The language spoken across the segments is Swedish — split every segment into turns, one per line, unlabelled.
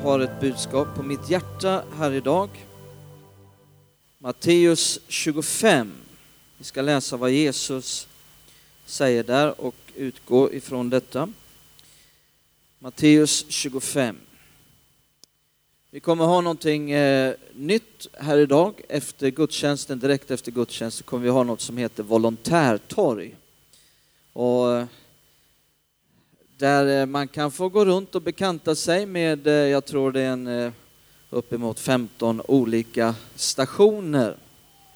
Jag har ett budskap på mitt hjärta här idag. Matteus 25. Vi ska läsa vad Jesus säger där och utgå ifrån detta. Matteus 25. Vi kommer ha någonting eh, nytt här idag. Efter gudstjänsten, direkt efter gudstjänsten, kommer vi ha något som heter volontärtorg. Och eh, där eh, man kan få gå runt och bekanta sig med, eh, jag tror det är en eh, uppemot 15 olika stationer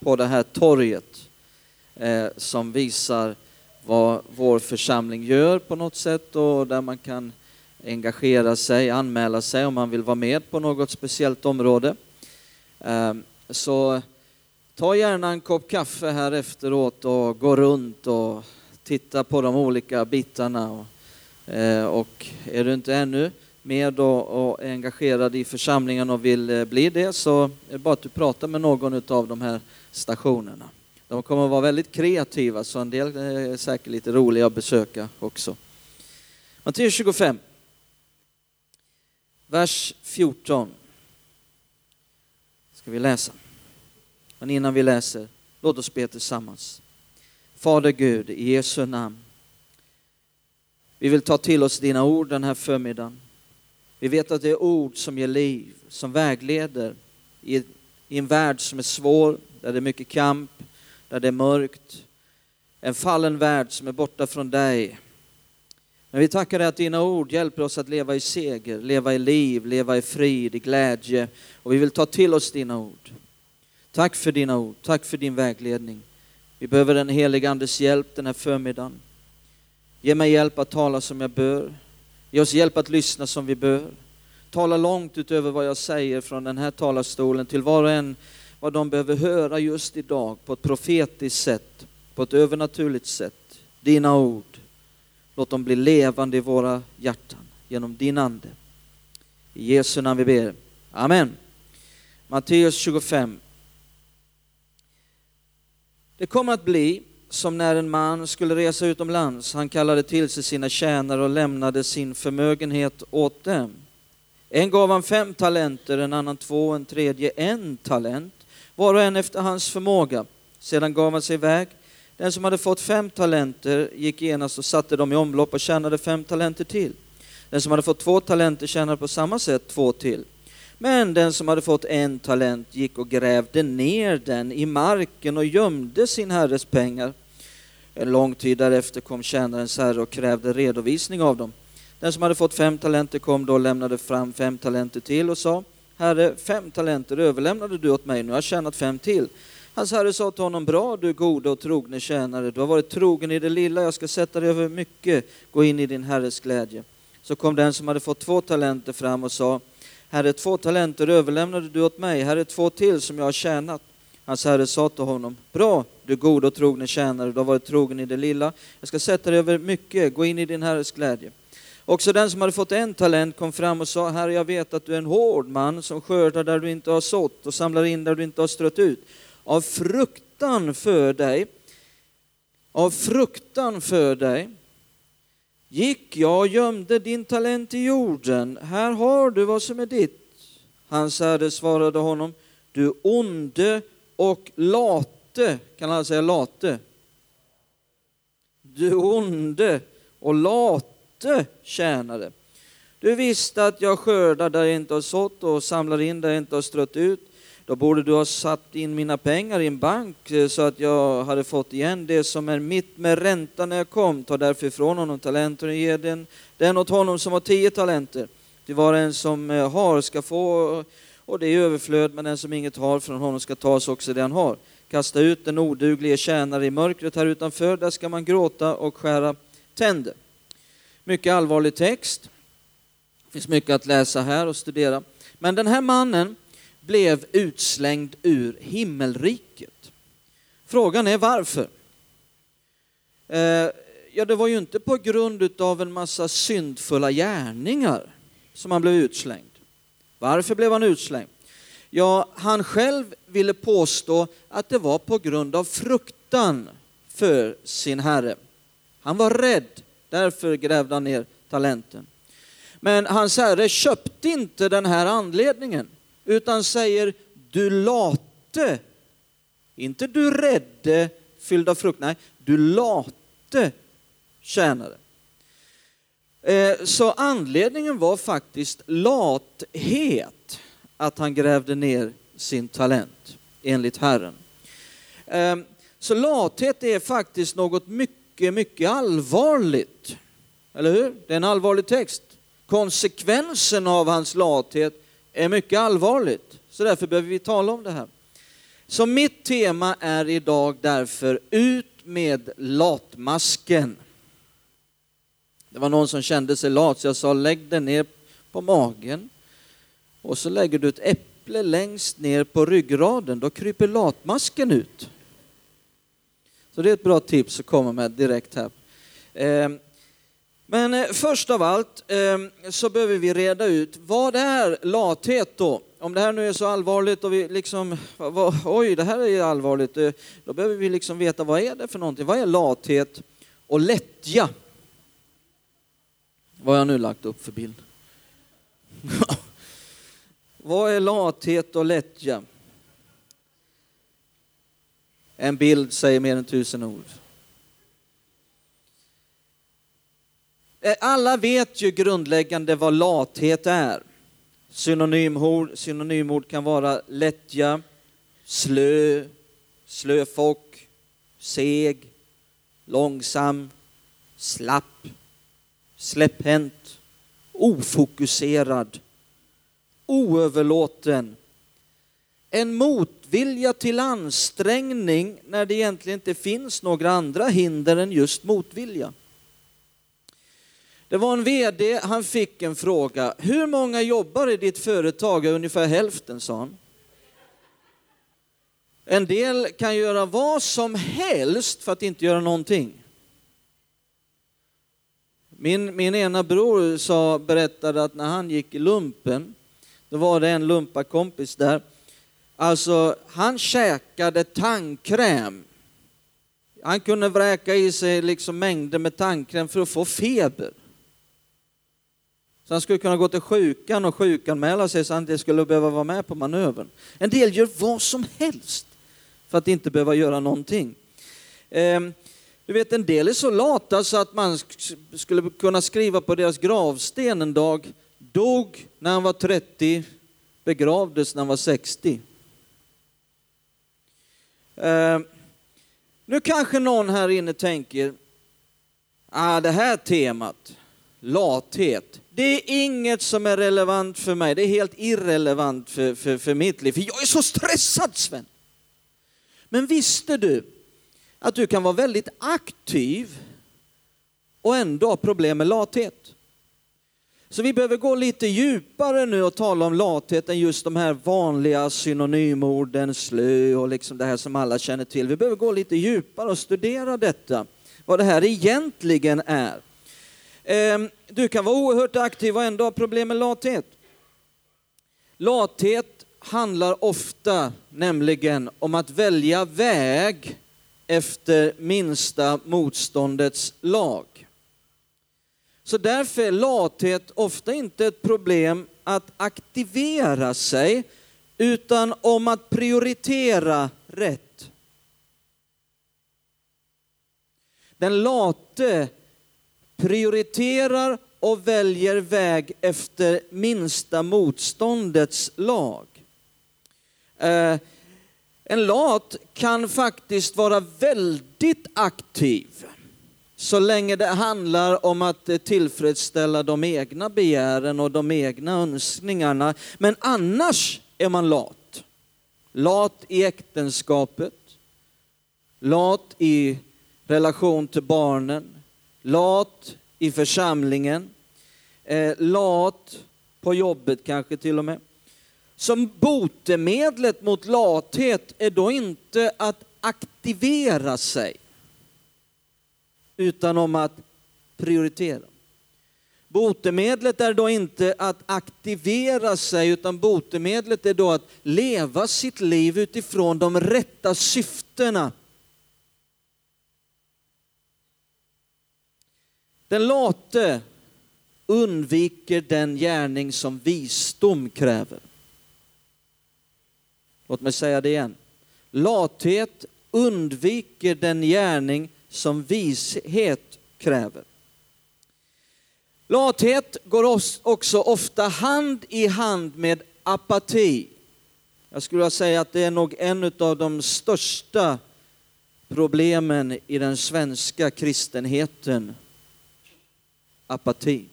på det här torget som visar vad vår församling gör på något sätt och där man kan engagera sig, anmäla sig om man vill vara med på något speciellt område. Ehm, så ta gärna en kopp kaffe här efteråt och gå runt och titta på de olika bitarna. Eh, och, är du inte ännu med och, engagerad i församlingen och vill eh, bli det så är det bara att du pratar med någon av de här stationerna. De kommer att vara väldigt kreativa så en del eh, är säkert lite roliga att besöka också. Matteus 25, vers 14 ska vi läsa. Men innan vi läser, låt oss be tillsammans. Fader Gud, i Jesu namn vi vill ta till oss dina ord den här förmiddagen. Vi vet att det är ord som ger liv, som vägleder i, en värld som är svår, där det är mycket kamp, där det är mörkt. En fallen värld som är borta från dig. Men vi tackar dig att dina ord hjälper oss att leva i seger, leva i liv, leva i frid, i glädje. Och vi vill ta till oss dina ord. Tack för dina ord, tack för din vägledning. Vi behöver den helige Andes hjälp den här förmiddagen. Ge mig hjälp att tala som jag bör. Ge oss hjälp att lyssna som vi bör. Tala långt utöver vad jag säger från den här talarstolen till var och en vad de behöver höra just idag på ett profetiskt sätt, på ett övernaturligt sätt. Dina ord, låt dem bli levande i våra hjärtan genom din Ande. I Jesu namn vi ber. Amen. Matteus 25. Det kommer att bli som när en man skulle resa utomlands. Han kallade till sig sina tjänare och lämnade sin förmögenhet åt dem. En gav han fem talenter, en annan två, en tredje en talent, var och en efter hans förmåga. Sedan gav han sig iväg. Den som hade fått fem talenter gick genast och satte dem i omlopp och tjänade fem talenter till. Den som hade fått två talenter tjänade på samma sätt två till. Men den som hade fått en talent gick och grävde ner den i marken och gömde sin herres pengar. En lång tid därefter kom tjänarens herre och krävde redovisning av dem. Den som hade fått fem talenter kom då och lämnade fram fem talenter till och sa Herre, fem talenter överlämnade du åt mig, nu har jag tjänat fem till. Hans herre sa till honom, bra du gode och trogne tjänare, du har varit trogen i det lilla, jag ska sätta dig över mycket, gå in i din herres glädje. Så kom den som hade fått två talenter fram och sa, Herre, två talenter överlämnade du åt mig, här är två till som jag har tjänat. Hans herre sa till honom, bra du god och trogne tjänare, du har varit trogen i det lilla. Jag ska sätta dig över mycket, gå in i din herres glädje. Också den som hade fått en talent kom fram och sa, Herre jag vet att du är en hård man som skördar där du inte har sått och samlar in där du inte har strött ut. Av fruktan för dig, av fruktan för dig gick jag och gömde din talent i jorden. Här har du vad som är ditt. Hans herre svarade honom, du onde och late, kan alla säga late? Du onde och late tjänare. Du visste att jag skördar där jag inte har sått och samlar in där jag inte har strött ut. Då borde du ha satt in mina pengar i en bank eh, så att jag hade fått igen det som är mitt med ränta när jag kom. Ta därför ifrån honom talenter och ge den, den åt honom som har tio talenter. Till var en som eh, har ska få och det är överflöd, men den som inget har från honom ska tas också det han har. Kasta ut den oduglige tjänare i mörkret här utanför, där ska man gråta och skära tänder. Mycket allvarlig text. Det finns mycket att läsa här och studera. Men den här mannen blev utslängd ur himmelriket. Frågan är varför? Eh, ja, det var ju inte på grund av en massa syndfulla gärningar som han blev utslängd. Varför blev han utslängd? Ja, han själv ville påstå att det var på grund av fruktan för sin herre. Han var rädd, därför grävde han ner talenten. Men hans herre köpte inte den här anledningen, utan säger du late, inte du rädde fylld av frukt, nej, du late tjänare. Eh, så anledningen var faktiskt lathet, att han grävde ner sin talent, enligt Herren. Ehm, så lathet är faktiskt något mycket, mycket allvarligt. Eller hur? Det är en allvarlig text. Konsekvensen av hans lathet är mycket allvarligt. Så därför behöver vi tala om det här. Så mitt tema är idag därför ut med latmasken. Det var någon som kände sig lat så jag sa lägg den ner på magen och så lägger du ett äpple längst ner på ryggraden. Då kryper latmasken ut. Så det är ett bra tips att komma med direkt här. Ehm, men eh, först av allt ehm, så behöver vi reda ut vad är lathet då? Om det här nu är så allvarligt och vi liksom, oj det här är allvarligt, eh, då behöver vi liksom veta vad är det för någonting? Vad är lathet och lättja? Vad har jag nu lagt upp för bild? vad är lathet och lättja? En bild säger mer än tusen ord. Eh, alla vet ju grundläggande vad lathet är. Synonymord, synonymord kan vara lättja, slö, slöfock, seg, långsam, slapp, släpphänt, ofokuserad, oöverlåten. En motvilja till ansträngning när det egentligen inte finns några andra hinder än just motvilja. Det var en VD, han fick en fråga. Hur många jobbar i ditt företag? Ungefär hälften, sa han. En del kan göra vad som helst för att inte göra någonting. Min, min ena bror sa, berättade att när han gick i lumpen, då var det en lumpakompis där. Alltså, han käkade tandkräm. Han kunde vräka i sig liksom mängder med tandkräm för att få feber. Så han skulle kunna gå till sjukan och sjukanmäla sig så han inte skulle behöva vara med på manövern. En del gör vad som helst för att inte behöva göra någonting. Ehm, du vet, en del är så lata så att man skulle kunna skriva på deras gravsten en dag, dog när han var 30, begravdes när han var 60. Eh, nu kanske någon här inne tänker, ah, det här temat, lathet, det är inget som är relevant för mig. Det är helt irrelevant för, för, för mitt liv. För jag är så stressad Sven. Men visste du att du kan vara väldigt aktiv och ändå ha problem med lathet? Så vi behöver gå lite djupare nu och tala om lathet än just de här vanliga synonymorden, slö och liksom det här som alla känner till. Vi behöver gå lite djupare och studera detta, vad det här egentligen är. Ehm, du kan vara oerhört aktiv och ändå ha problem med lathet. Lathet handlar ofta nämligen om att välja väg efter minsta motståndets lag. Så därför är lathet ofta inte ett problem att aktivera sig utan om att prioritera rätt. Den late prioriterar och väljer väg efter minsta motståndets lag. Eh, en lat kan faktiskt vara väldigt aktiv så länge det handlar om att eh, tillfredsställa de egna begären och de egna önskningarna. Men annars är man lat. Lat i äktenskapet, lat i relation till barnen, lat i församlingen, eh, lat på jobbet kanske till och med som botemedlet mot lathet är då inte att aktivera sig, utan om att prioritera. Botemedlet är då inte att aktivera sig, utan botemedlet är då att leva sitt liv utifrån de rätta syftena. Den late undviker den gärning som visdom kräver. Låt mig säga det igen. Lathet undviker den gärning som vishet kräver. Lathet går också ofta hand i hand med apati. Jag skulle vilja säga att det är nog en av de största problemen i den svenska kristenheten. Apati.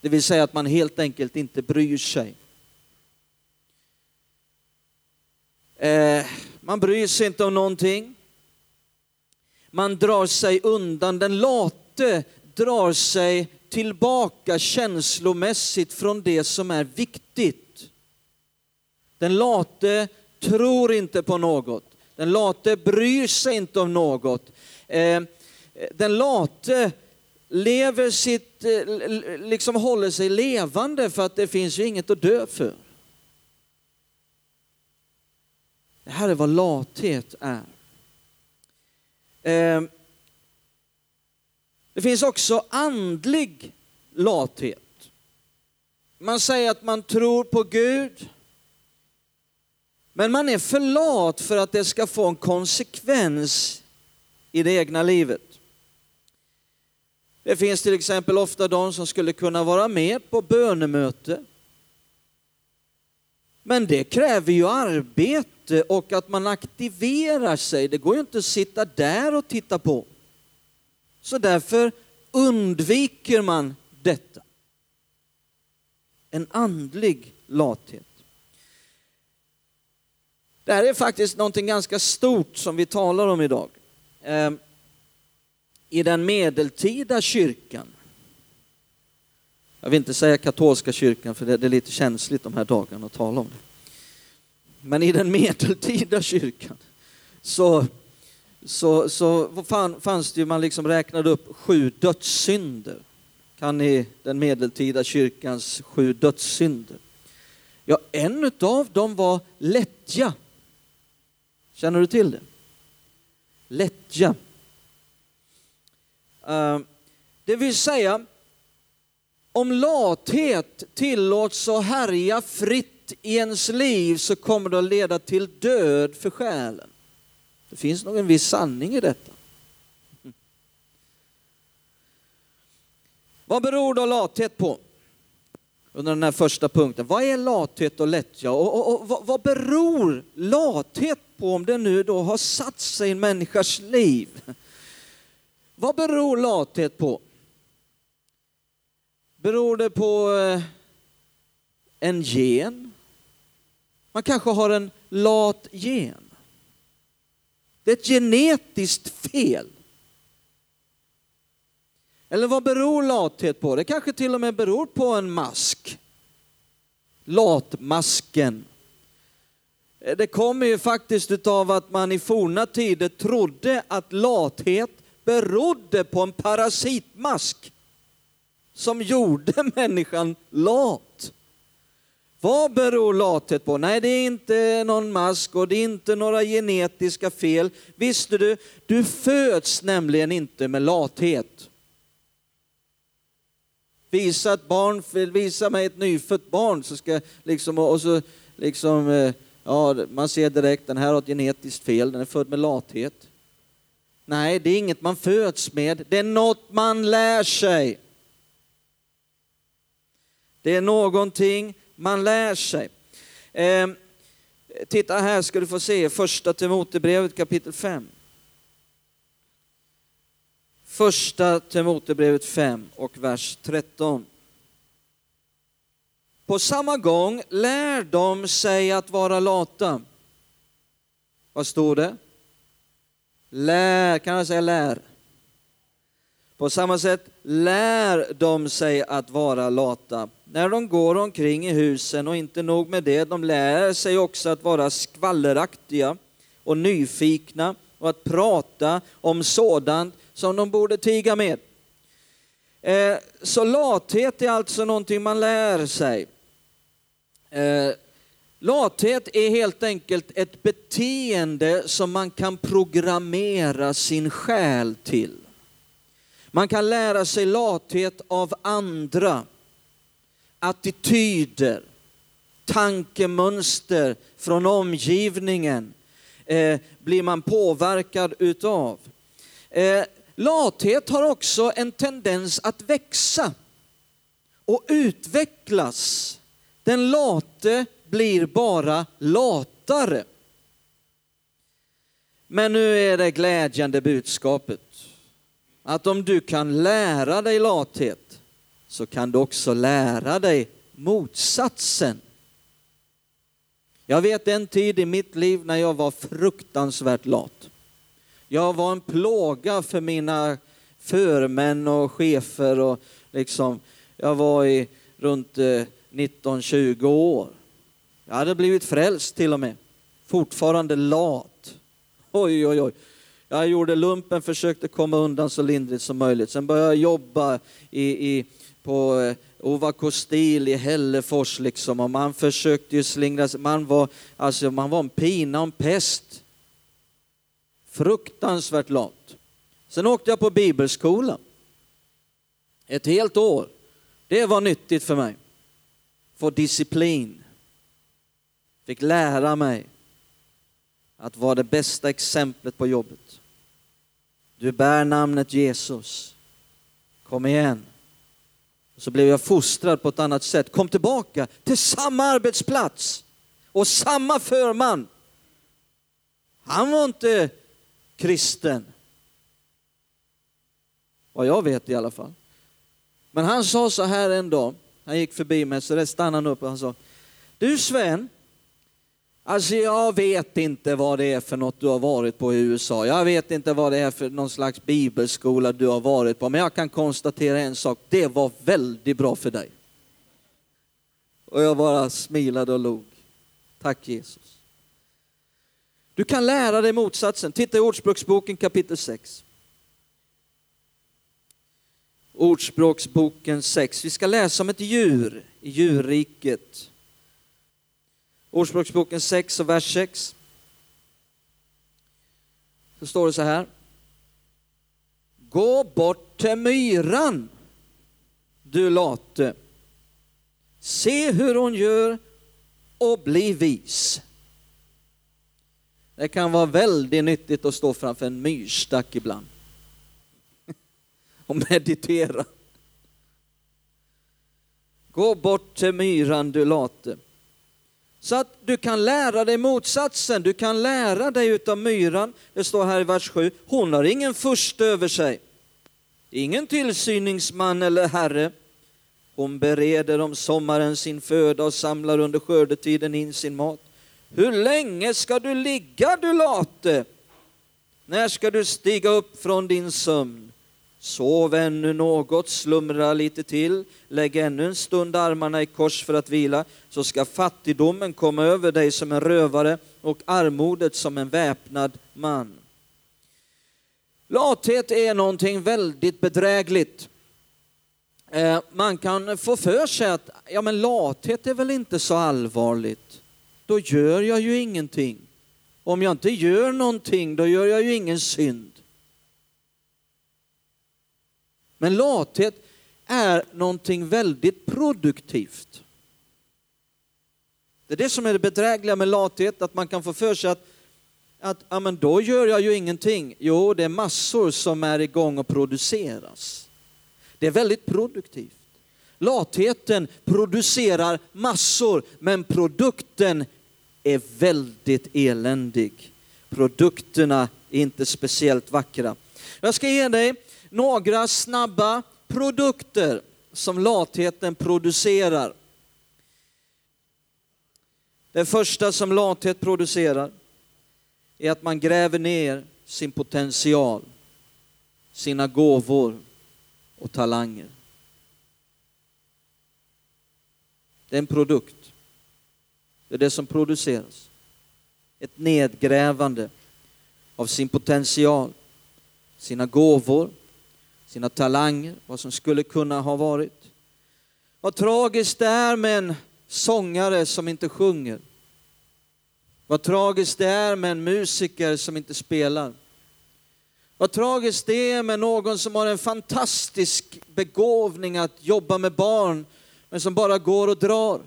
Det vill säga att man helt enkelt inte bryr sig. Eh, man bryr sig inte om någonting. Man drar sig undan. Den late drar sig tillbaka känslomässigt från det som är viktigt. Den late tror inte på något. Den late bryr sig inte om något. Eh, den late lever sitt, eh, liksom håller sig levande för att det finns ju inget att dö för. Det här är vad lathet är. Ehm, det finns också andlig lathet. Man säger att man tror på Gud, men man är för lat för att det ska få en konsekvens i det egna livet. Det finns till exempel ofta de som skulle kunna vara med på bönemöte. Men det kräver ju arbete Eh, och att man aktiverar sig. Det går ju inte att sitta där och titta på. Så därför undviker man detta. En andlig lathet. Det här är faktiskt någonting ganska stort som vi talar om idag. Ehm, I den medeltida kyrkan, jag vill inte säga katolska kyrkan för det är lite känsligt de här dagarna att tala om det. Men i den medeltida kyrkan så så, så fanns det ju, man liksom räknade upp sju dödssynder. Kan ni den medeltida kyrkans sju dödssynder? Ja, en av dem var lättja. Känner du till det? Lättja. Eh, det vill säga, om lathet tillåts att härja fritt i ens liv så kommer det att leda till död för själen. Det finns nog en viss sanning i detta. Vad beror då lathet på? Under den här första punkten. Vad är lathet och lättja? Och, och, och vad, vad beror lathet på om det nu då har satt sig i en människas liv? Vad beror lathet på? Beror det på eh, en gen? Man kanske har en lat gen. Det är ett genetiskt fel. Eller vad beror lathet på? Det kanske till och med beror på en mask. Latmasken. Det kommer ju faktiskt utav att man i forna tider trodde att lathet berodde på en parasitmask som gjorde människan lat. Vad beror lathet på? Nej, det är inte någon mask och det är inte några genetiska fel. Visste du, du föds nämligen inte med lathet. Visa ett barn, visa mig ett nyfött barn så ska liksom, och så liksom, eh, ja, man ser direkt den här har ett genetiskt fel, den är född med lathet. Nej, det är inget man föds med, det är något man lär sig. Det är någonting man lär sig. Eh, titta här ska du få se första Timotebrevet kapitel 5. Första Timotebrevet 5 och vers 13. På samma gång lär de sig att vara lata. Vad står det? Lär, kan jag säga lär? På samma sätt lär de sig att vara lata. När de går omkring i husen och inte nog med det, de lär sig också att vara skvalleraktiga och nyfikna och att prata om sådant som de borde tiga med. Eh, så lathet är alltså någonting man lär sig. Eh, lathet är helt enkelt ett beteende som man kan programmera sin själ till. Man kan lära sig lathet av andra, attityder, tankemönster från omgivningen eh, blir man påverkad utav. Eh, lathet har också en tendens att växa och utvecklas. Den late blir bara latare. Men nu är det glädjande budskapet att om du kan lära dig lathet så kan du också lära dig motsatsen. Jag vet en tid i mitt liv när jag var fruktansvärt lat. Jag var en plåga för mina förmän och chefer och liksom, jag var i runt eh, 19-20 år. Jag hade blivit frälst till och med. Fortfarande lat. Oj, oj, oj. Jag gjorde lumpen, försökte komma undan så lindrigt som möjligt. Sen började jag jobba i, i, på eh, Ovako stil i Hällefors liksom och man försökte ju slingra sig. Man var, alltså, man var en pina och en pest. Fruktansvärt lat. Sen åkte jag på bibelskola. Ett helt år. Det var nyttigt för mig. Få disciplin. Fick lära mig att vara det bästa exemplet på jobbet. Du bär namnet Jesus. Kom igen. Så blev jag fostrad på ett annat sätt. Kom tillbaka till samma arbetsplats och samma förman. Han var inte kristen. Vad jag vet i alla fall. Men han sa så här en dag, han gick förbi mig, så där stannade han upp och han sa, du Sven, Alltså jag vet inte vad det är för något du har varit på i USA. Jag vet inte vad det är för någon slags bibelskola du har varit på. Men jag kan konstatera en sak, det var väldigt bra för dig. Och jag bara smilade och log. Tack Jesus. Du kan lära dig motsatsen. Titta i Ordspråksboken kapitel 6. Ordspråksboken 6. Vi ska läsa om ett djur i djurriket. Ordspråksboken 6 och vers 6. Så står det så här. Gå bort till myran, du late. Se hur hon gör och bli vis. Det kan vara väldigt nyttigt att stå framför en myrstack ibland och meditera. Gå bort till myran, du late. Så att du kan lära dig motsatsen, du kan lära dig utav myran. Det står här i vers 7, hon har ingen först över sig, ingen tillsyningsman eller herre. Hon bereder om sommaren sin föda och samlar under skördetiden in sin mat. Hur länge ska du ligga, du late? När ska du stiga upp från din sömn? Sov ännu något, slumra lite till, lägg ännu en stund armarna i kors för att vila, så ska fattigdomen komma över dig som en rövare och armodet som en väpnad man. Lathet är någonting väldigt bedrägligt. Eh, man kan få för sig att ja, men lathet är väl inte så allvarligt. Då gör jag ju ingenting. Om jag inte gör någonting, då gör jag ju ingen synd. Men lathet är någonting väldigt produktivt. Det är det som är det bedrägliga med lathet, att man kan få för sig att, att ja, men då gör jag ju ingenting. Jo, det är massor som är igång och produceras. Det är väldigt produktivt. Latheten producerar massor, men produkten är väldigt eländig. Produkterna är inte speciellt vackra. Jag ska ge dig några snabba produkter som latheten producerar. Det första som lathet producerar är att man gräver ner sin potential, sina gåvor och talanger. Det är en produkt. Det är det som produceras. Ett nedgrävande av sin potential, sina gåvor, sina talanger, vad som skulle kunna ha varit. Vad tragiskt det är med en sångare som inte sjunger. Vad tragiskt det är med en musiker som inte spelar. Vad tragiskt det är med någon som har en fantastisk begåvning att jobba med barn, men som bara går och drar.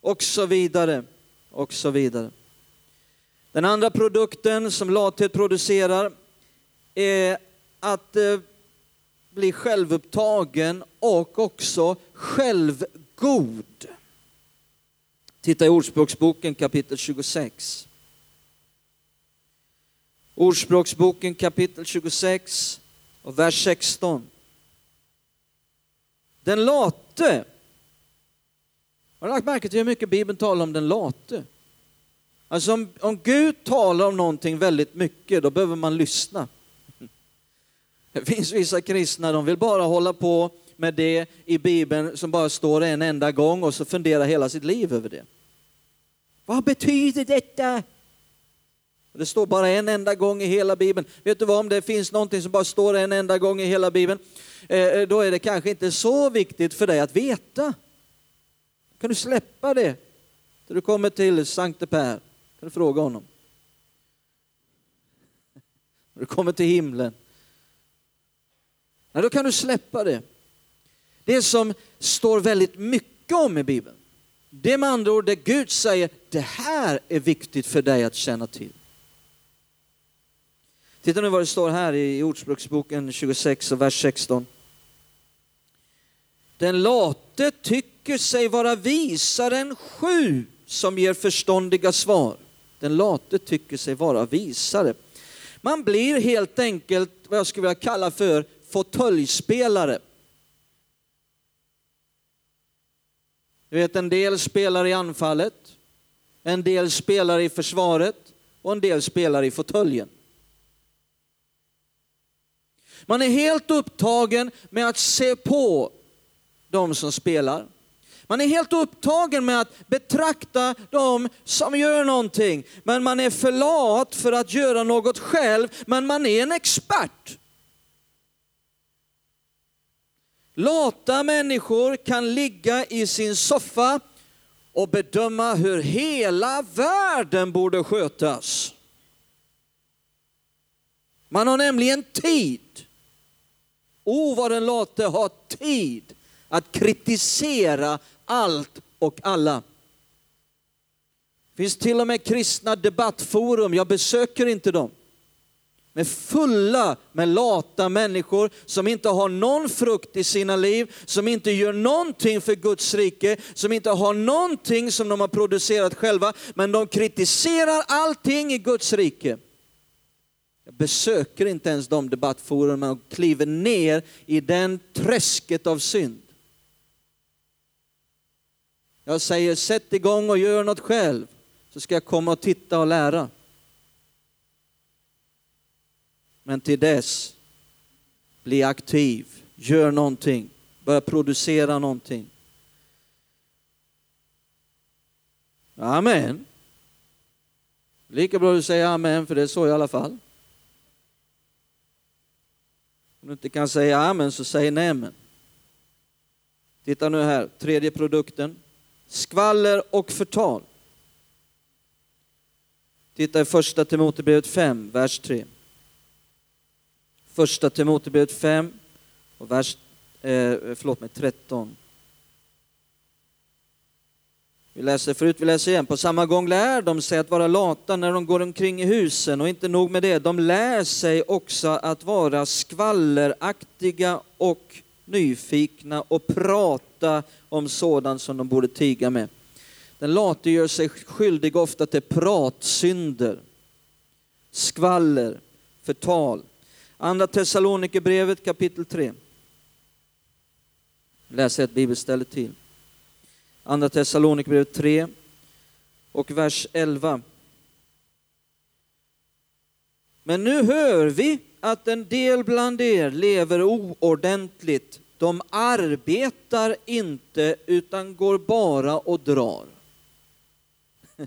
Och så vidare, och så vidare. Den andra produkten som lathet producerar är att eh, bli självupptagen och också självgod. Titta i Ordspråksboken kapitel 26. Ordspråksboken kapitel 26 och vers 16. Den late. Har du lagt märke till hur mycket Bibeln talar om den late? Alltså om, om Gud talar om någonting väldigt mycket, då behöver man lyssna. Det finns vissa kristna, de vill bara hålla på med det i Bibeln som bara står en enda gång och så fundera hela sitt liv över det. Vad betyder detta? Det står bara en enda gång i hela Bibeln. Vet du vad, om det finns någonting som bara står en enda gång i hela Bibeln, eh, eh, då är det kanske inte så viktigt för dig att veta. Kan du släppa det? När du kommer till Sankte Per, kan du fråga honom. När du kommer till himlen. Nej, då kan du släppa det. Det som står väldigt mycket om i Bibeln. Det är med andra ord det Gud säger, det här är viktigt för dig att känna till. Titta nu vad det står här i Ordspråksboken 26 och vers 16. Den late tycker sig vara visare än sju som ger förståndiga svar. Den late tycker sig vara visare. Man blir helt enkelt vad jag skulle vilja kalla för fåtöljspelare. Du vet, en del spelar i anfallet, en del spelar i försvaret och en del spelar i fåtöljen. Man är helt upptagen med att se på de som spelar. Man är helt upptagen med att betrakta de som gör någonting, men man är för lat för att göra något själv, men man är en expert. Lata människor kan ligga i sin soffa och bedöma hur hela världen borde skötas. Man har nämligen tid. Oh, vad den late har tid att kritisera allt och alla. Det finns till och med kristna debattforum, jag besöker inte dem med fulla med lata människor som inte har någon frukt i sina liv, som inte gör någonting för Guds rike, som inte har någonting som de har producerat själva, men de kritiserar allting i Guds rike. Jag besöker inte ens de debattforumen och kliver ner i den träsket av synd. Jag säger sätt igång och gör något själv, så ska jag komma och titta och lära. Men till dess, bli aktiv, gör någonting, börja producera någonting. Amen. Lika bra du säger amen, för det är så i alla fall. Om du inte kan säga amen så säg nämen. Titta nu här, tredje produkten. Skvaller och förtal. Titta i första Timoteusbrevet 5, vers 3. Första Timoteusbrevet 5 och vers, eh, förlåt mig, 13. Vi läser förut, vi läser igen. På samma gång lär de sig att vara lata när de går omkring i husen och inte nog med det, de lär sig också att vara skvalleraktiga och nyfikna och prata om sådant som de borde tiga med. Den late gör sig skyldig ofta till pratsynder, skvaller, förtal. Andra Thessalonikerbrevet kapitel 3. Läser ett bibelställe till. Andra Thessalonikerbrevet 3 och vers 11. Men nu hör vi att en del bland er lever oordentligt. De arbetar inte utan går bara och drar.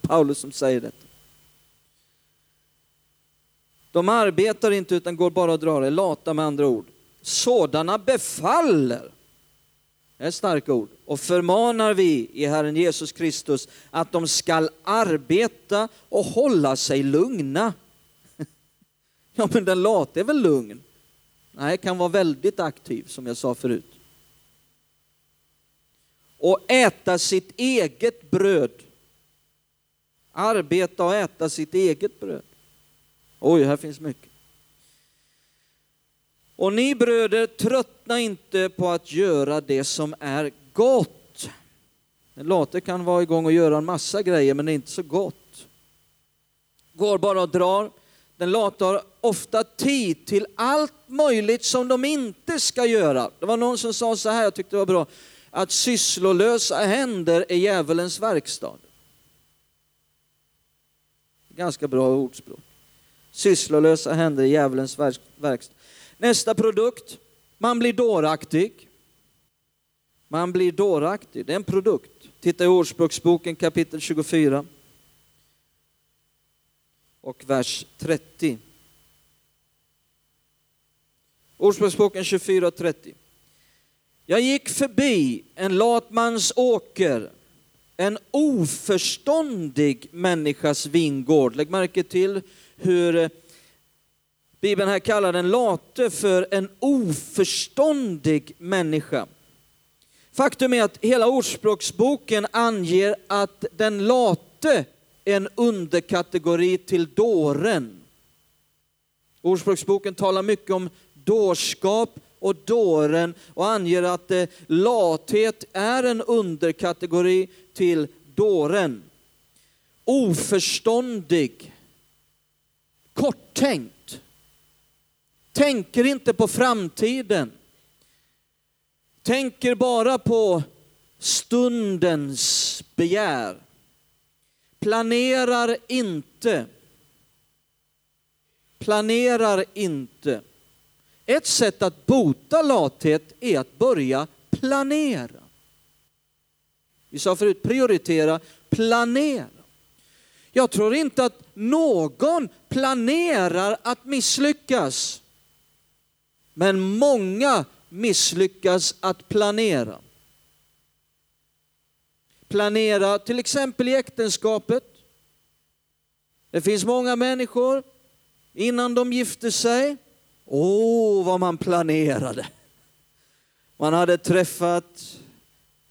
Paulus som säger detta. De arbetar inte utan går bara och drar, är lata med andra ord. Sådana befaller, det är starka ord, och förmanar vi i Herren Jesus Kristus att de skall arbeta och hålla sig lugna. Ja, men den late är väl lugn? Nej, kan vara väldigt aktiv som jag sa förut. Och äta sitt eget bröd. Arbeta och äta sitt eget bröd. Oj, här finns mycket. Och ni bröder, tröttna inte på att göra det som är gott. Den late kan vara igång och göra en massa grejer, men det är inte så gott. Går bara och drar. Den late har ofta tid till allt möjligt som de inte ska göra. Det var någon som sa så här, jag tyckte det var bra, att sysslolösa händer är djävulens verkstad. Ganska bra ordspråk. Sysslolösa händer i djävulens verkstad. Nästa produkt, man blir dåraktig. Man blir dåraktig, det är en produkt. Titta i Ordspråksboken kapitel 24 och vers 30. Ordspråksboken 24 och 30. Jag gick förbi en latmans åker, en oförståndig människas vingård. Lägg märke till hur eh, Bibeln här kallar den late för en oförståndig människa. Faktum är att hela Ordspråksboken anger att den late är en underkategori till dåren. Ordspråksboken talar mycket om dårskap och dåren och anger att eh, lathet är en underkategori till dåren. Oförståndig, korttänkt, tänker inte på framtiden, tänker bara på stundens begär, planerar inte, planerar inte. Ett sätt att bota lathet är att börja planera. Vi sa förut prioritera, planera. Jag tror inte att någon planerar att misslyckas. Men många misslyckas att planera. Planera till exempel i äktenskapet. Det finns många människor innan de gifte sig. Åh, oh, vad man planerade. Man hade träffat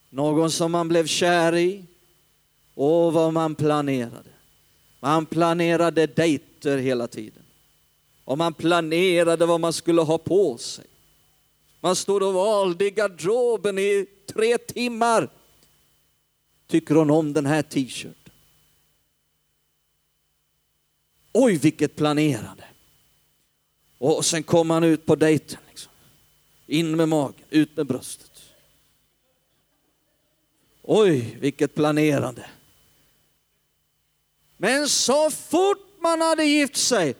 någon som man blev kär i. Åh, vad man planerade. Man planerade efter hela tiden. Och man planerade vad man skulle ha på sig. Man stod och valde i garderoben i tre timmar. Tycker hon om den här t-shirten? Oj, vilket planerande. Och sen kom han ut på dejten. Liksom. In med magen, ut med bröstet. Oj, vilket planerande. Men så fort man hade gift sig,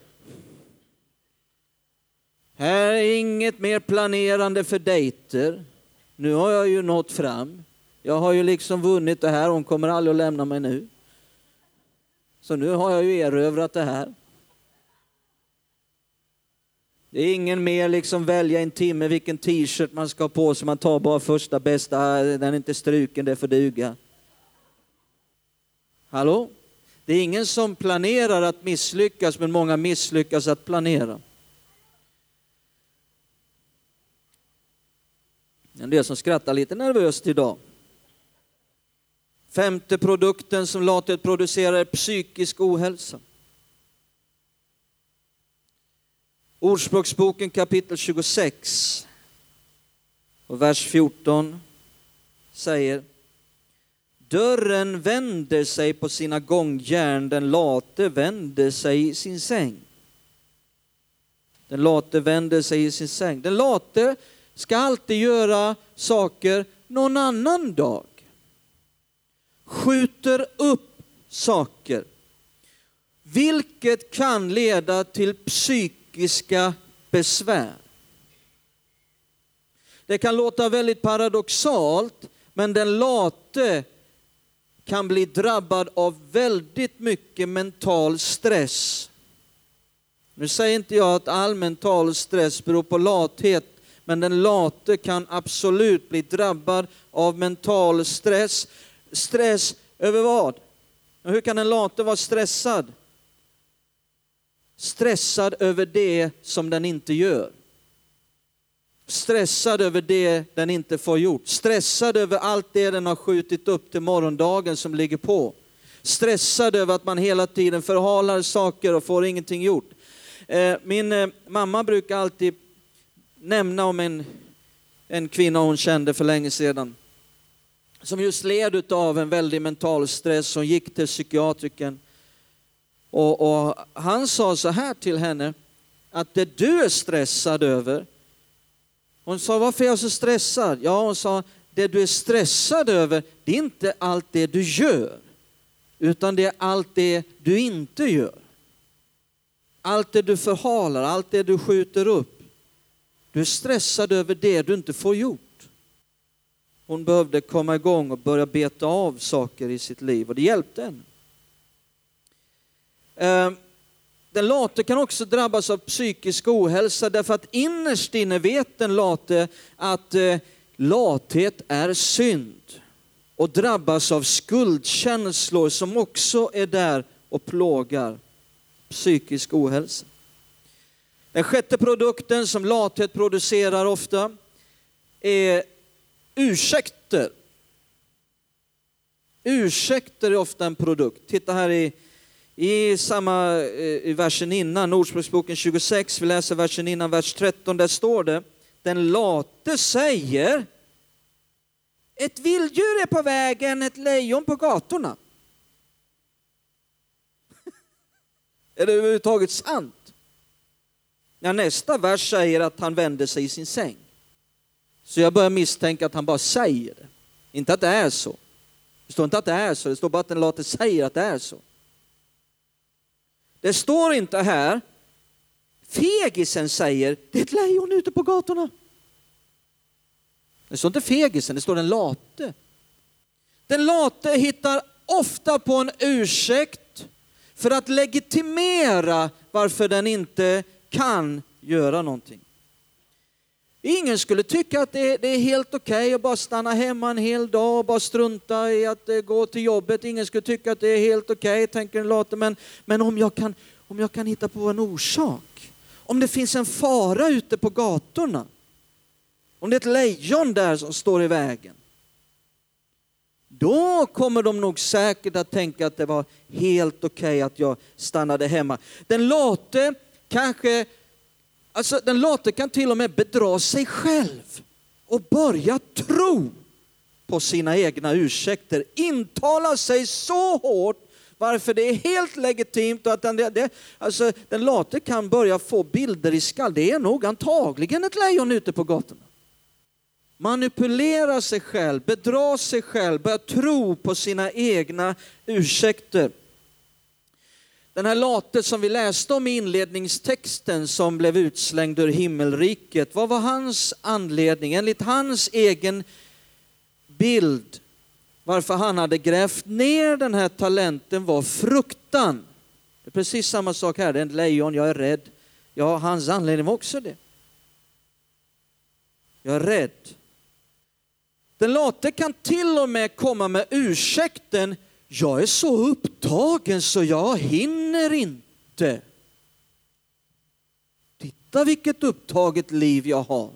här är inget mer planerande för dejter. Nu har jag ju nått fram. Jag har ju liksom vunnit det här, hon kommer aldrig att lämna mig nu. Så nu har jag ju erövrat det här. Det är ingen mer liksom välja en timme vilken t-shirt man ska ha på sig, man tar bara första bästa, den är inte struken, det får duga. Hallå? Det är ingen som planerar att misslyckas, men många misslyckas att planera. En del som skrattar lite nervöst idag. Femte produkten som latet producerar är psykisk ohälsa. Ordspråksboken kapitel 26 och vers 14 säger Dörren vänder sig på sina gångjärn, den late vänder sig i sin säng. Den late vänder sig i sin säng. Den late ska alltid göra saker någon annan dag. Skjuter upp saker. Vilket kan leda till psykiska besvär. Det kan låta väldigt paradoxalt, men den late kan bli drabbad av väldigt mycket mental stress. Nu säger inte jag att all mental stress beror på lathet, men den late kan absolut bli drabbad av mental stress. Stress över vad? hur kan en late vara stressad? Stressad över det som den inte gör. Stressad över det den inte får gjort. Stressad över allt det den har skjutit upp till morgondagen som ligger på. Stressad över att man hela tiden förhalar saker och får ingenting gjort. Eh, min eh, mamma brukar alltid nämna om en, en kvinna hon kände för länge sedan som just led av en väldig mental stress. Hon gick till psykiatrikern och, och, han sa så här till henne att det du är stressad över. Hon sa varför är jag så stressad? Ja, hon sa det du är stressad över det är inte allt det du gör utan det är allt det du inte gör. Allt det du förhalar, allt det du skjuter upp. Du är stressad över det du inte får gjort. Hon behövde komma igång och börja beta av saker i sitt liv och det hjälpte henne. Ehm, den late kan också drabbas av psykisk ohälsa därför att innerst inne vet den late att eh, lathet är synd och drabbas av skuldkänslor som också är där och plågar psykisk ohälsa. Den sjätte produkten som lathet producerar ofta är ursäkter. Ursäkter är ofta en produkt. Titta här i, i samma eh, i versen innan, Ordspråksboken 26, vi läser versen innan, vers 13, där står det, den late säger, ett vilddjur är på vägen, ett lejon på gatorna. är det överhuvudtaget sant? Ja, nästa vers säger att han vände sig i sin säng. Så jag börjar misstänka att han bara säger det. Inte att det är så. Det står inte att det är så, det står bara att den late säger att det är så. Det står inte här, fegisen säger, det är ett lejon ute på gatorna. Det står inte fegisen, det står den late. Den late hittar ofta på en ursäkt för att legitimera varför den inte kan göra någonting. Ingen skulle tycka att det, är helt okej okay att bara stanna hemma en hel dag och bara strunta i att eh, gå till jobbet. Ingen skulle tycka att det är helt okej, okay, tänker den late. Men, men om, jag kan, om jag kan hitta på en orsak, om det finns en fara ute på gatorna, om det är ett lejon där som står i vägen, då kommer de nog säkert att tänka att det var helt okej okay att jag stannade hemma. Den late kanske Alltså den late kan till och med bedra sig själv och börja tro på sina egna ursäkter. Intala sig så hårt varför det är helt legitimt och att den, det, alltså, den late kan börja få bilder i skall. Det är nog antagligen ett lejon ute på gatorna. Manipulera sig själv, bedra sig själv, börja tro på sina egna ursäkter. Den här late som vi läste om i inledningstexten som blev utslängd ur himmelriket, vad var hans anledning? Enligt hans egen bild varför han hade grävt ner den här talenten var fruktan. Det är precis samma sak här, det är ett lejon, jag är rädd. Ja, hans anledning var också det. Jag är rädd. Den late kan till och med komma med ursäkten jag är så upptagen så jag hinner inte. Titta vilket upptaget liv jag har.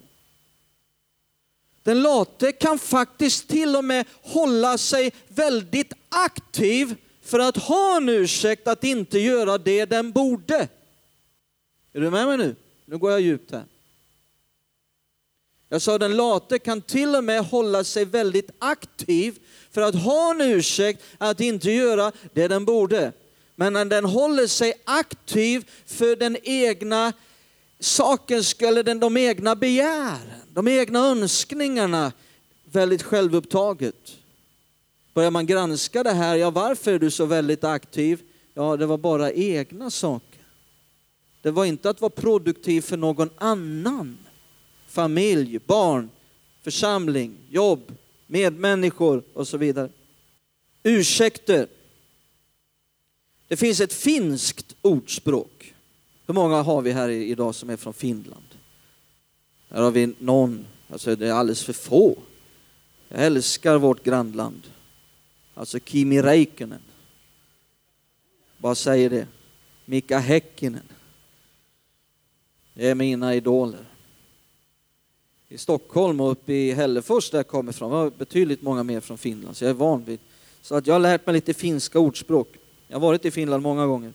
Den late kan faktiskt till och med hålla sig väldigt aktiv för att ha en ursäkt att inte göra det den borde. Är du med mig nu? Nu går jag djupt här. Jag sa den late kan till och med hålla sig väldigt aktiv för att ha en ursäkt att inte göra det den borde. Men när den håller sig aktiv för den egna sakens eller den, de egna begären, de egna önskningarna, väldigt självupptaget. Börjar man granska det här, ja varför är du så väldigt aktiv? Ja, det var bara egna saker. Det var inte att vara produktiv för någon annan. Familj, barn, församling, jobb, medmänniskor och så vidare. Ursäkter. Det finns ett finskt ordspråk. Hur många har vi här idag som är från Finland? Här har vi någon, alltså det är alldeles för få. Jag älskar vårt grannland. Alltså Kimi Räikkönen. Bara säger det. Mika Häkkinen. Det är mina idoler. I Stockholm och uppe i Hällefors där jag kommer ifrån var betydligt många mer från Finland, så jag är van vid. Så att jag har lärt mig lite finska ordspråk. Jag har varit i Finland många gånger.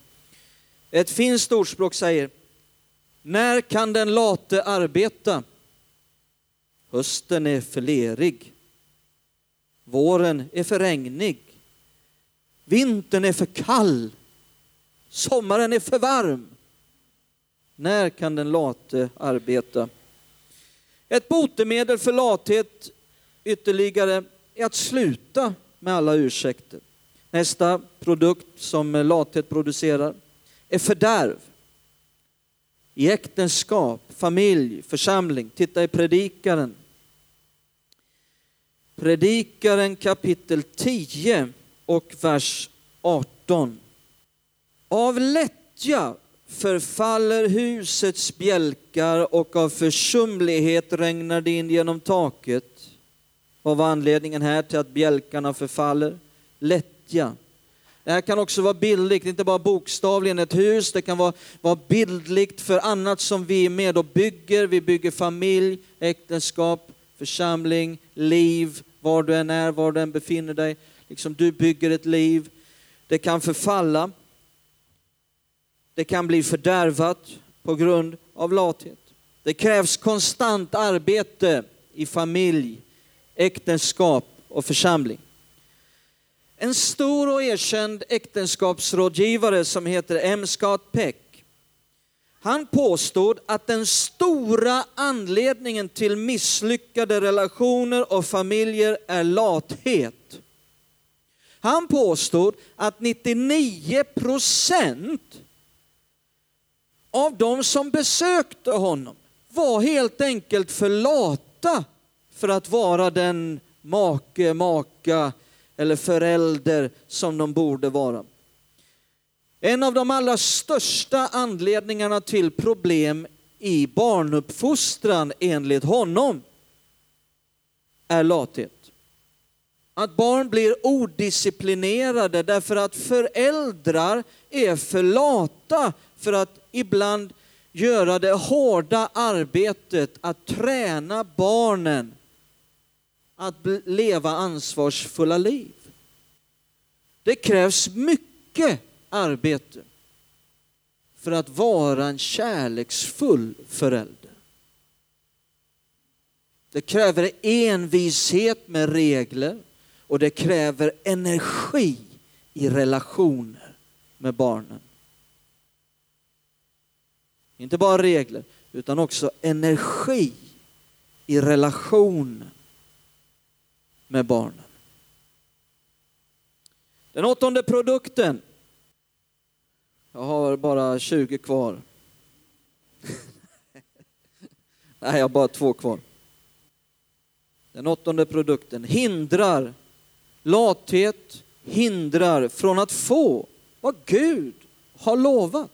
Ett finskt ordspråk säger När kan den late arbeta? Hösten är för lerig. Våren är för regnig. Vintern är för kall. Sommaren är för varm. När kan den late arbeta? Ett botemedel för lathet ytterligare är att sluta med alla ursäkter. Nästa produkt som lathet producerar är fördärv. I äktenskap, familj, församling. Titta i Predikaren. Predikaren kapitel 10 och vers 18. Av lättja förfaller husets bjälkar och av försumlighet regnar det in genom taket. Vad var anledningen här till att bjälkarna förfaller? Lättja. Det här kan också vara bildligt, inte bara bokstavligen ett hus, det kan vara, vara bildligt för annat som vi är med och bygger. Vi bygger familj, äktenskap, församling, liv, var du än är, var du än befinner dig. Liksom du bygger ett liv. Det kan förfalla. Det kan bli fördärvat på grund av lathet. Det krävs konstant arbete i familj, äktenskap och församling. En stor och erkänd äktenskapsrådgivare som heter M. Scott Peck han påstod att den stora anledningen till misslyckade relationer och familjer är lathet. Han påstod att 99 procent av de som besökte honom var helt enkelt för lata för att vara den make, maka eller förälder som de borde vara. En av de allra största anledningarna till problem i barnuppfostran enligt honom är lathet. Att barn blir odisciplinerade därför att föräldrar är för lata för att ibland göra det hårda arbetet att träna barnen att leva ansvarsfulla liv. Det krävs mycket arbete för att vara en kärleksfull förälder. Det kräver envishet med regler och det kräver energi i relationer med barnen. Inte bara regler, utan också energi i relationen med barnen. Den åttonde produkten. Jag har bara 20 kvar. Nej, jag har bara två kvar. Den åttonde produkten hindrar lathet, hindrar från att få vad Gud har lovat.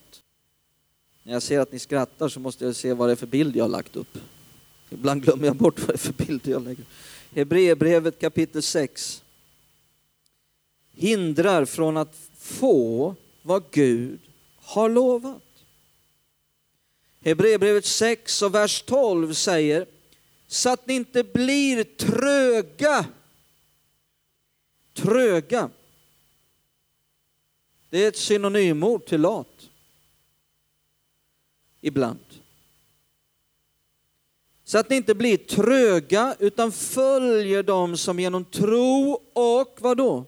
När jag ser att ni skrattar så måste jag se vad det är för bild jag har lagt upp. Ibland glömmer jag bort vad det är för bild jag lägger upp. Hebreerbrevet kapitel 6 hindrar från att få vad Gud har lovat. Hebreerbrevet 6 och vers 12 säger så att ni inte blir tröga. Tröga. Det är ett synonymord till lat ibland. Så att ni inte blir tröga utan följer dem som genom tro och vad då?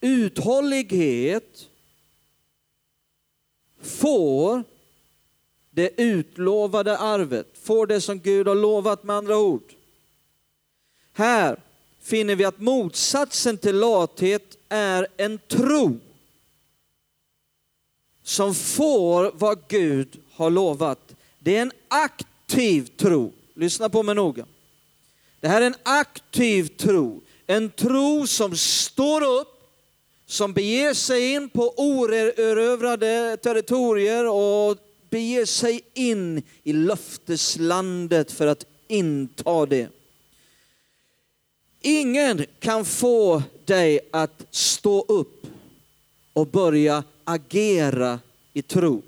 Uthållighet får det utlovade arvet, får det som Gud har lovat med andra ord. Här finner vi att motsatsen till lathet är en tro som får vad Gud har lovat. Det är en aktiv tro. Lyssna på mig noga. Det här är en aktiv tro. En tro som står upp, som beger sig in på oerövrade territorier och beger sig in i löfteslandet för att inta det. Ingen kan få dig att stå upp och börja agera i tro.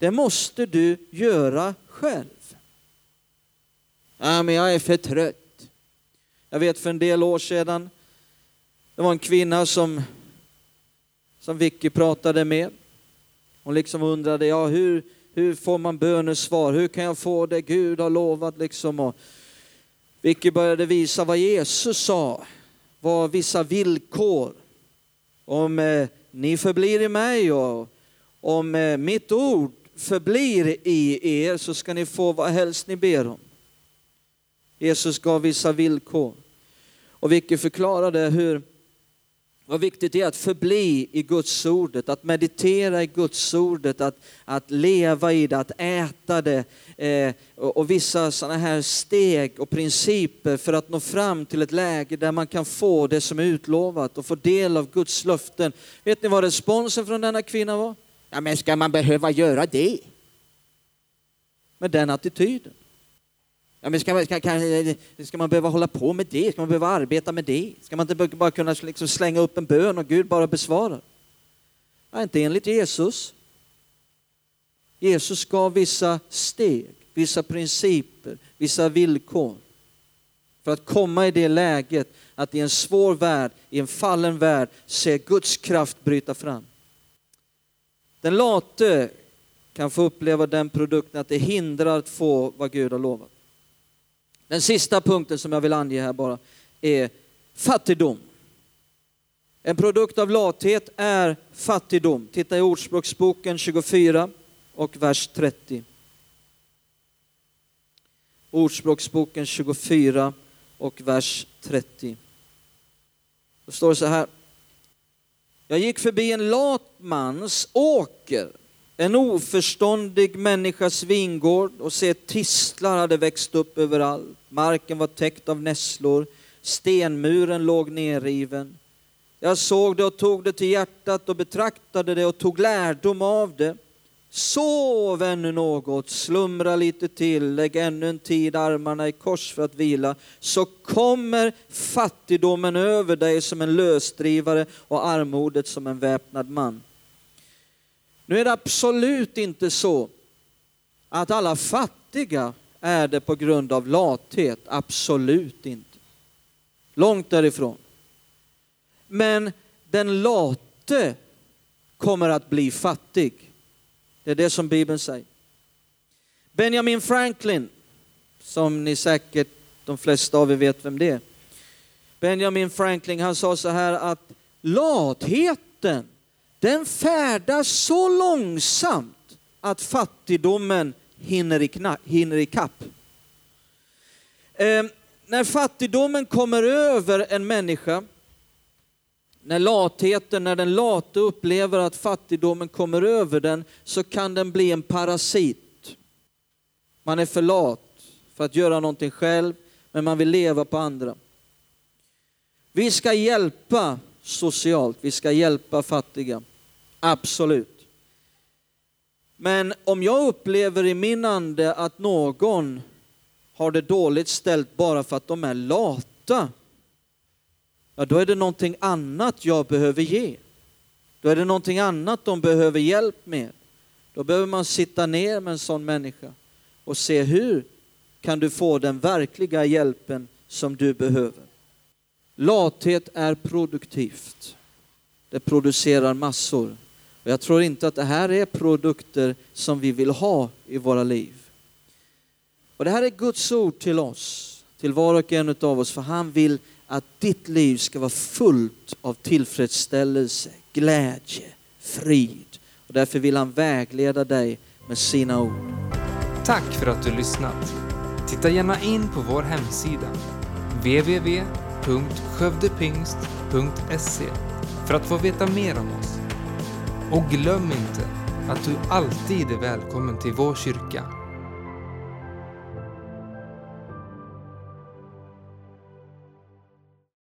Det måste du göra själv. Ja, men jag är för trött. Jag vet för en del år sedan, det var en kvinna som, som Vicky pratade med. Hon liksom undrade, ja hur, hur får man bönesvar? Hur kan jag få det Gud har lovat liksom? Och Vicky började visa vad Jesus sa, var vissa villkor. Om eh, ni förblir i mig och om eh, mitt ord förblir i er så ska ni få vad helst ni ber om. Jesus gav vissa villkor. Och Vicky förklarade hur vad viktigt det är att förbli i Guds ordet, att meditera i Guds ordet, att, att leva i det, att äta det eh, och, och, vissa sådana här steg och principer för att nå fram till ett läge där man kan få det som är utlovat och få del av Guds löften. Vet ni vad responsen från denna kvinna var? Ja, men ska man behöva göra det? Med den attityden. Ja, men ska, ska, ska, man behöva hålla på med det? Ska man behöva arbeta med det? Ska man inte bara kunna liksom slänga upp en bön och Gud bara besvarar? Ja, inte enligt Jesus. Jesus gav vissa steg, vissa principer, vissa villkor för att komma i det läget att i en svår värld, i en fallen värld, se Guds kraft bryta fram. Den late kan få uppleva den produkten att det hindrar att få vad Gud har lovat. Den sista punkten som jag vill ange här bara är fattigdom. En produkt av lathet är fattigdom. Titta i Ordspråksboken 24 och vers 30. Ordspråksboken 24 och vers 30. Då står det så här. Jag gick förbi en lat mans åker en oförståndig människas vingård och se tistlar hade växt upp överallt. Marken var täckt av nässlor, stenmuren låg nerriven. Jag såg det och tog det till hjärtat och betraktade det och tog lärdom av det. Sov ännu något, slumra lite till, lägg ännu en tid armarna i kors för att vila, så kommer fattigdomen över dig som en lösdrivare och armodet som en väpnad man. Nu är det absolut inte så att alla fattiga är det på grund av lathet, absolut inte. Långt därifrån. Men den late kommer att bli fattig. Det är det som Bibeln säger. Benjamin Franklin, som ni säkert, de flesta av er vet vem det är. Benjamin Franklin, han sa så här att latheten den färdas så långsamt att fattigdomen hinner, i kna, hinner ikapp. Eh, när fattigdomen kommer över en människa, när latheten, när den late upplever att fattigdomen kommer över den, så kan den bli en parasit. Man är för lat för att göra någonting själv, men man vill leva på andra. Vi ska hjälpa socialt, vi ska hjälpa fattiga. Absolut. Men om jag upplever i min ande att någon har det dåligt ställt bara för att de är lata, ja då är det någonting annat jag behöver ge. Då är det någonting annat de behöver hjälp med. Då behöver man sitta ner med en sån människa och se hur kan du få den verkliga hjälpen som du behöver. Lathet är produktivt. Det producerar massor. Och jag tror inte att det här är produkter som vi vill ha i våra liv. Och det här är Guds ord till oss, till var och en av oss, för han vill att ditt liv ska vara fullt av tillfredsställelse, glädje, frid. Och därför vill han vägleda dig med sina ord.
Tack för att du lyssnat. Titta gärna in på vår hemsida, www.skövdepingst.se för att få veta mer om oss. Och glöm inte att du alltid är välkommen till vår kyrka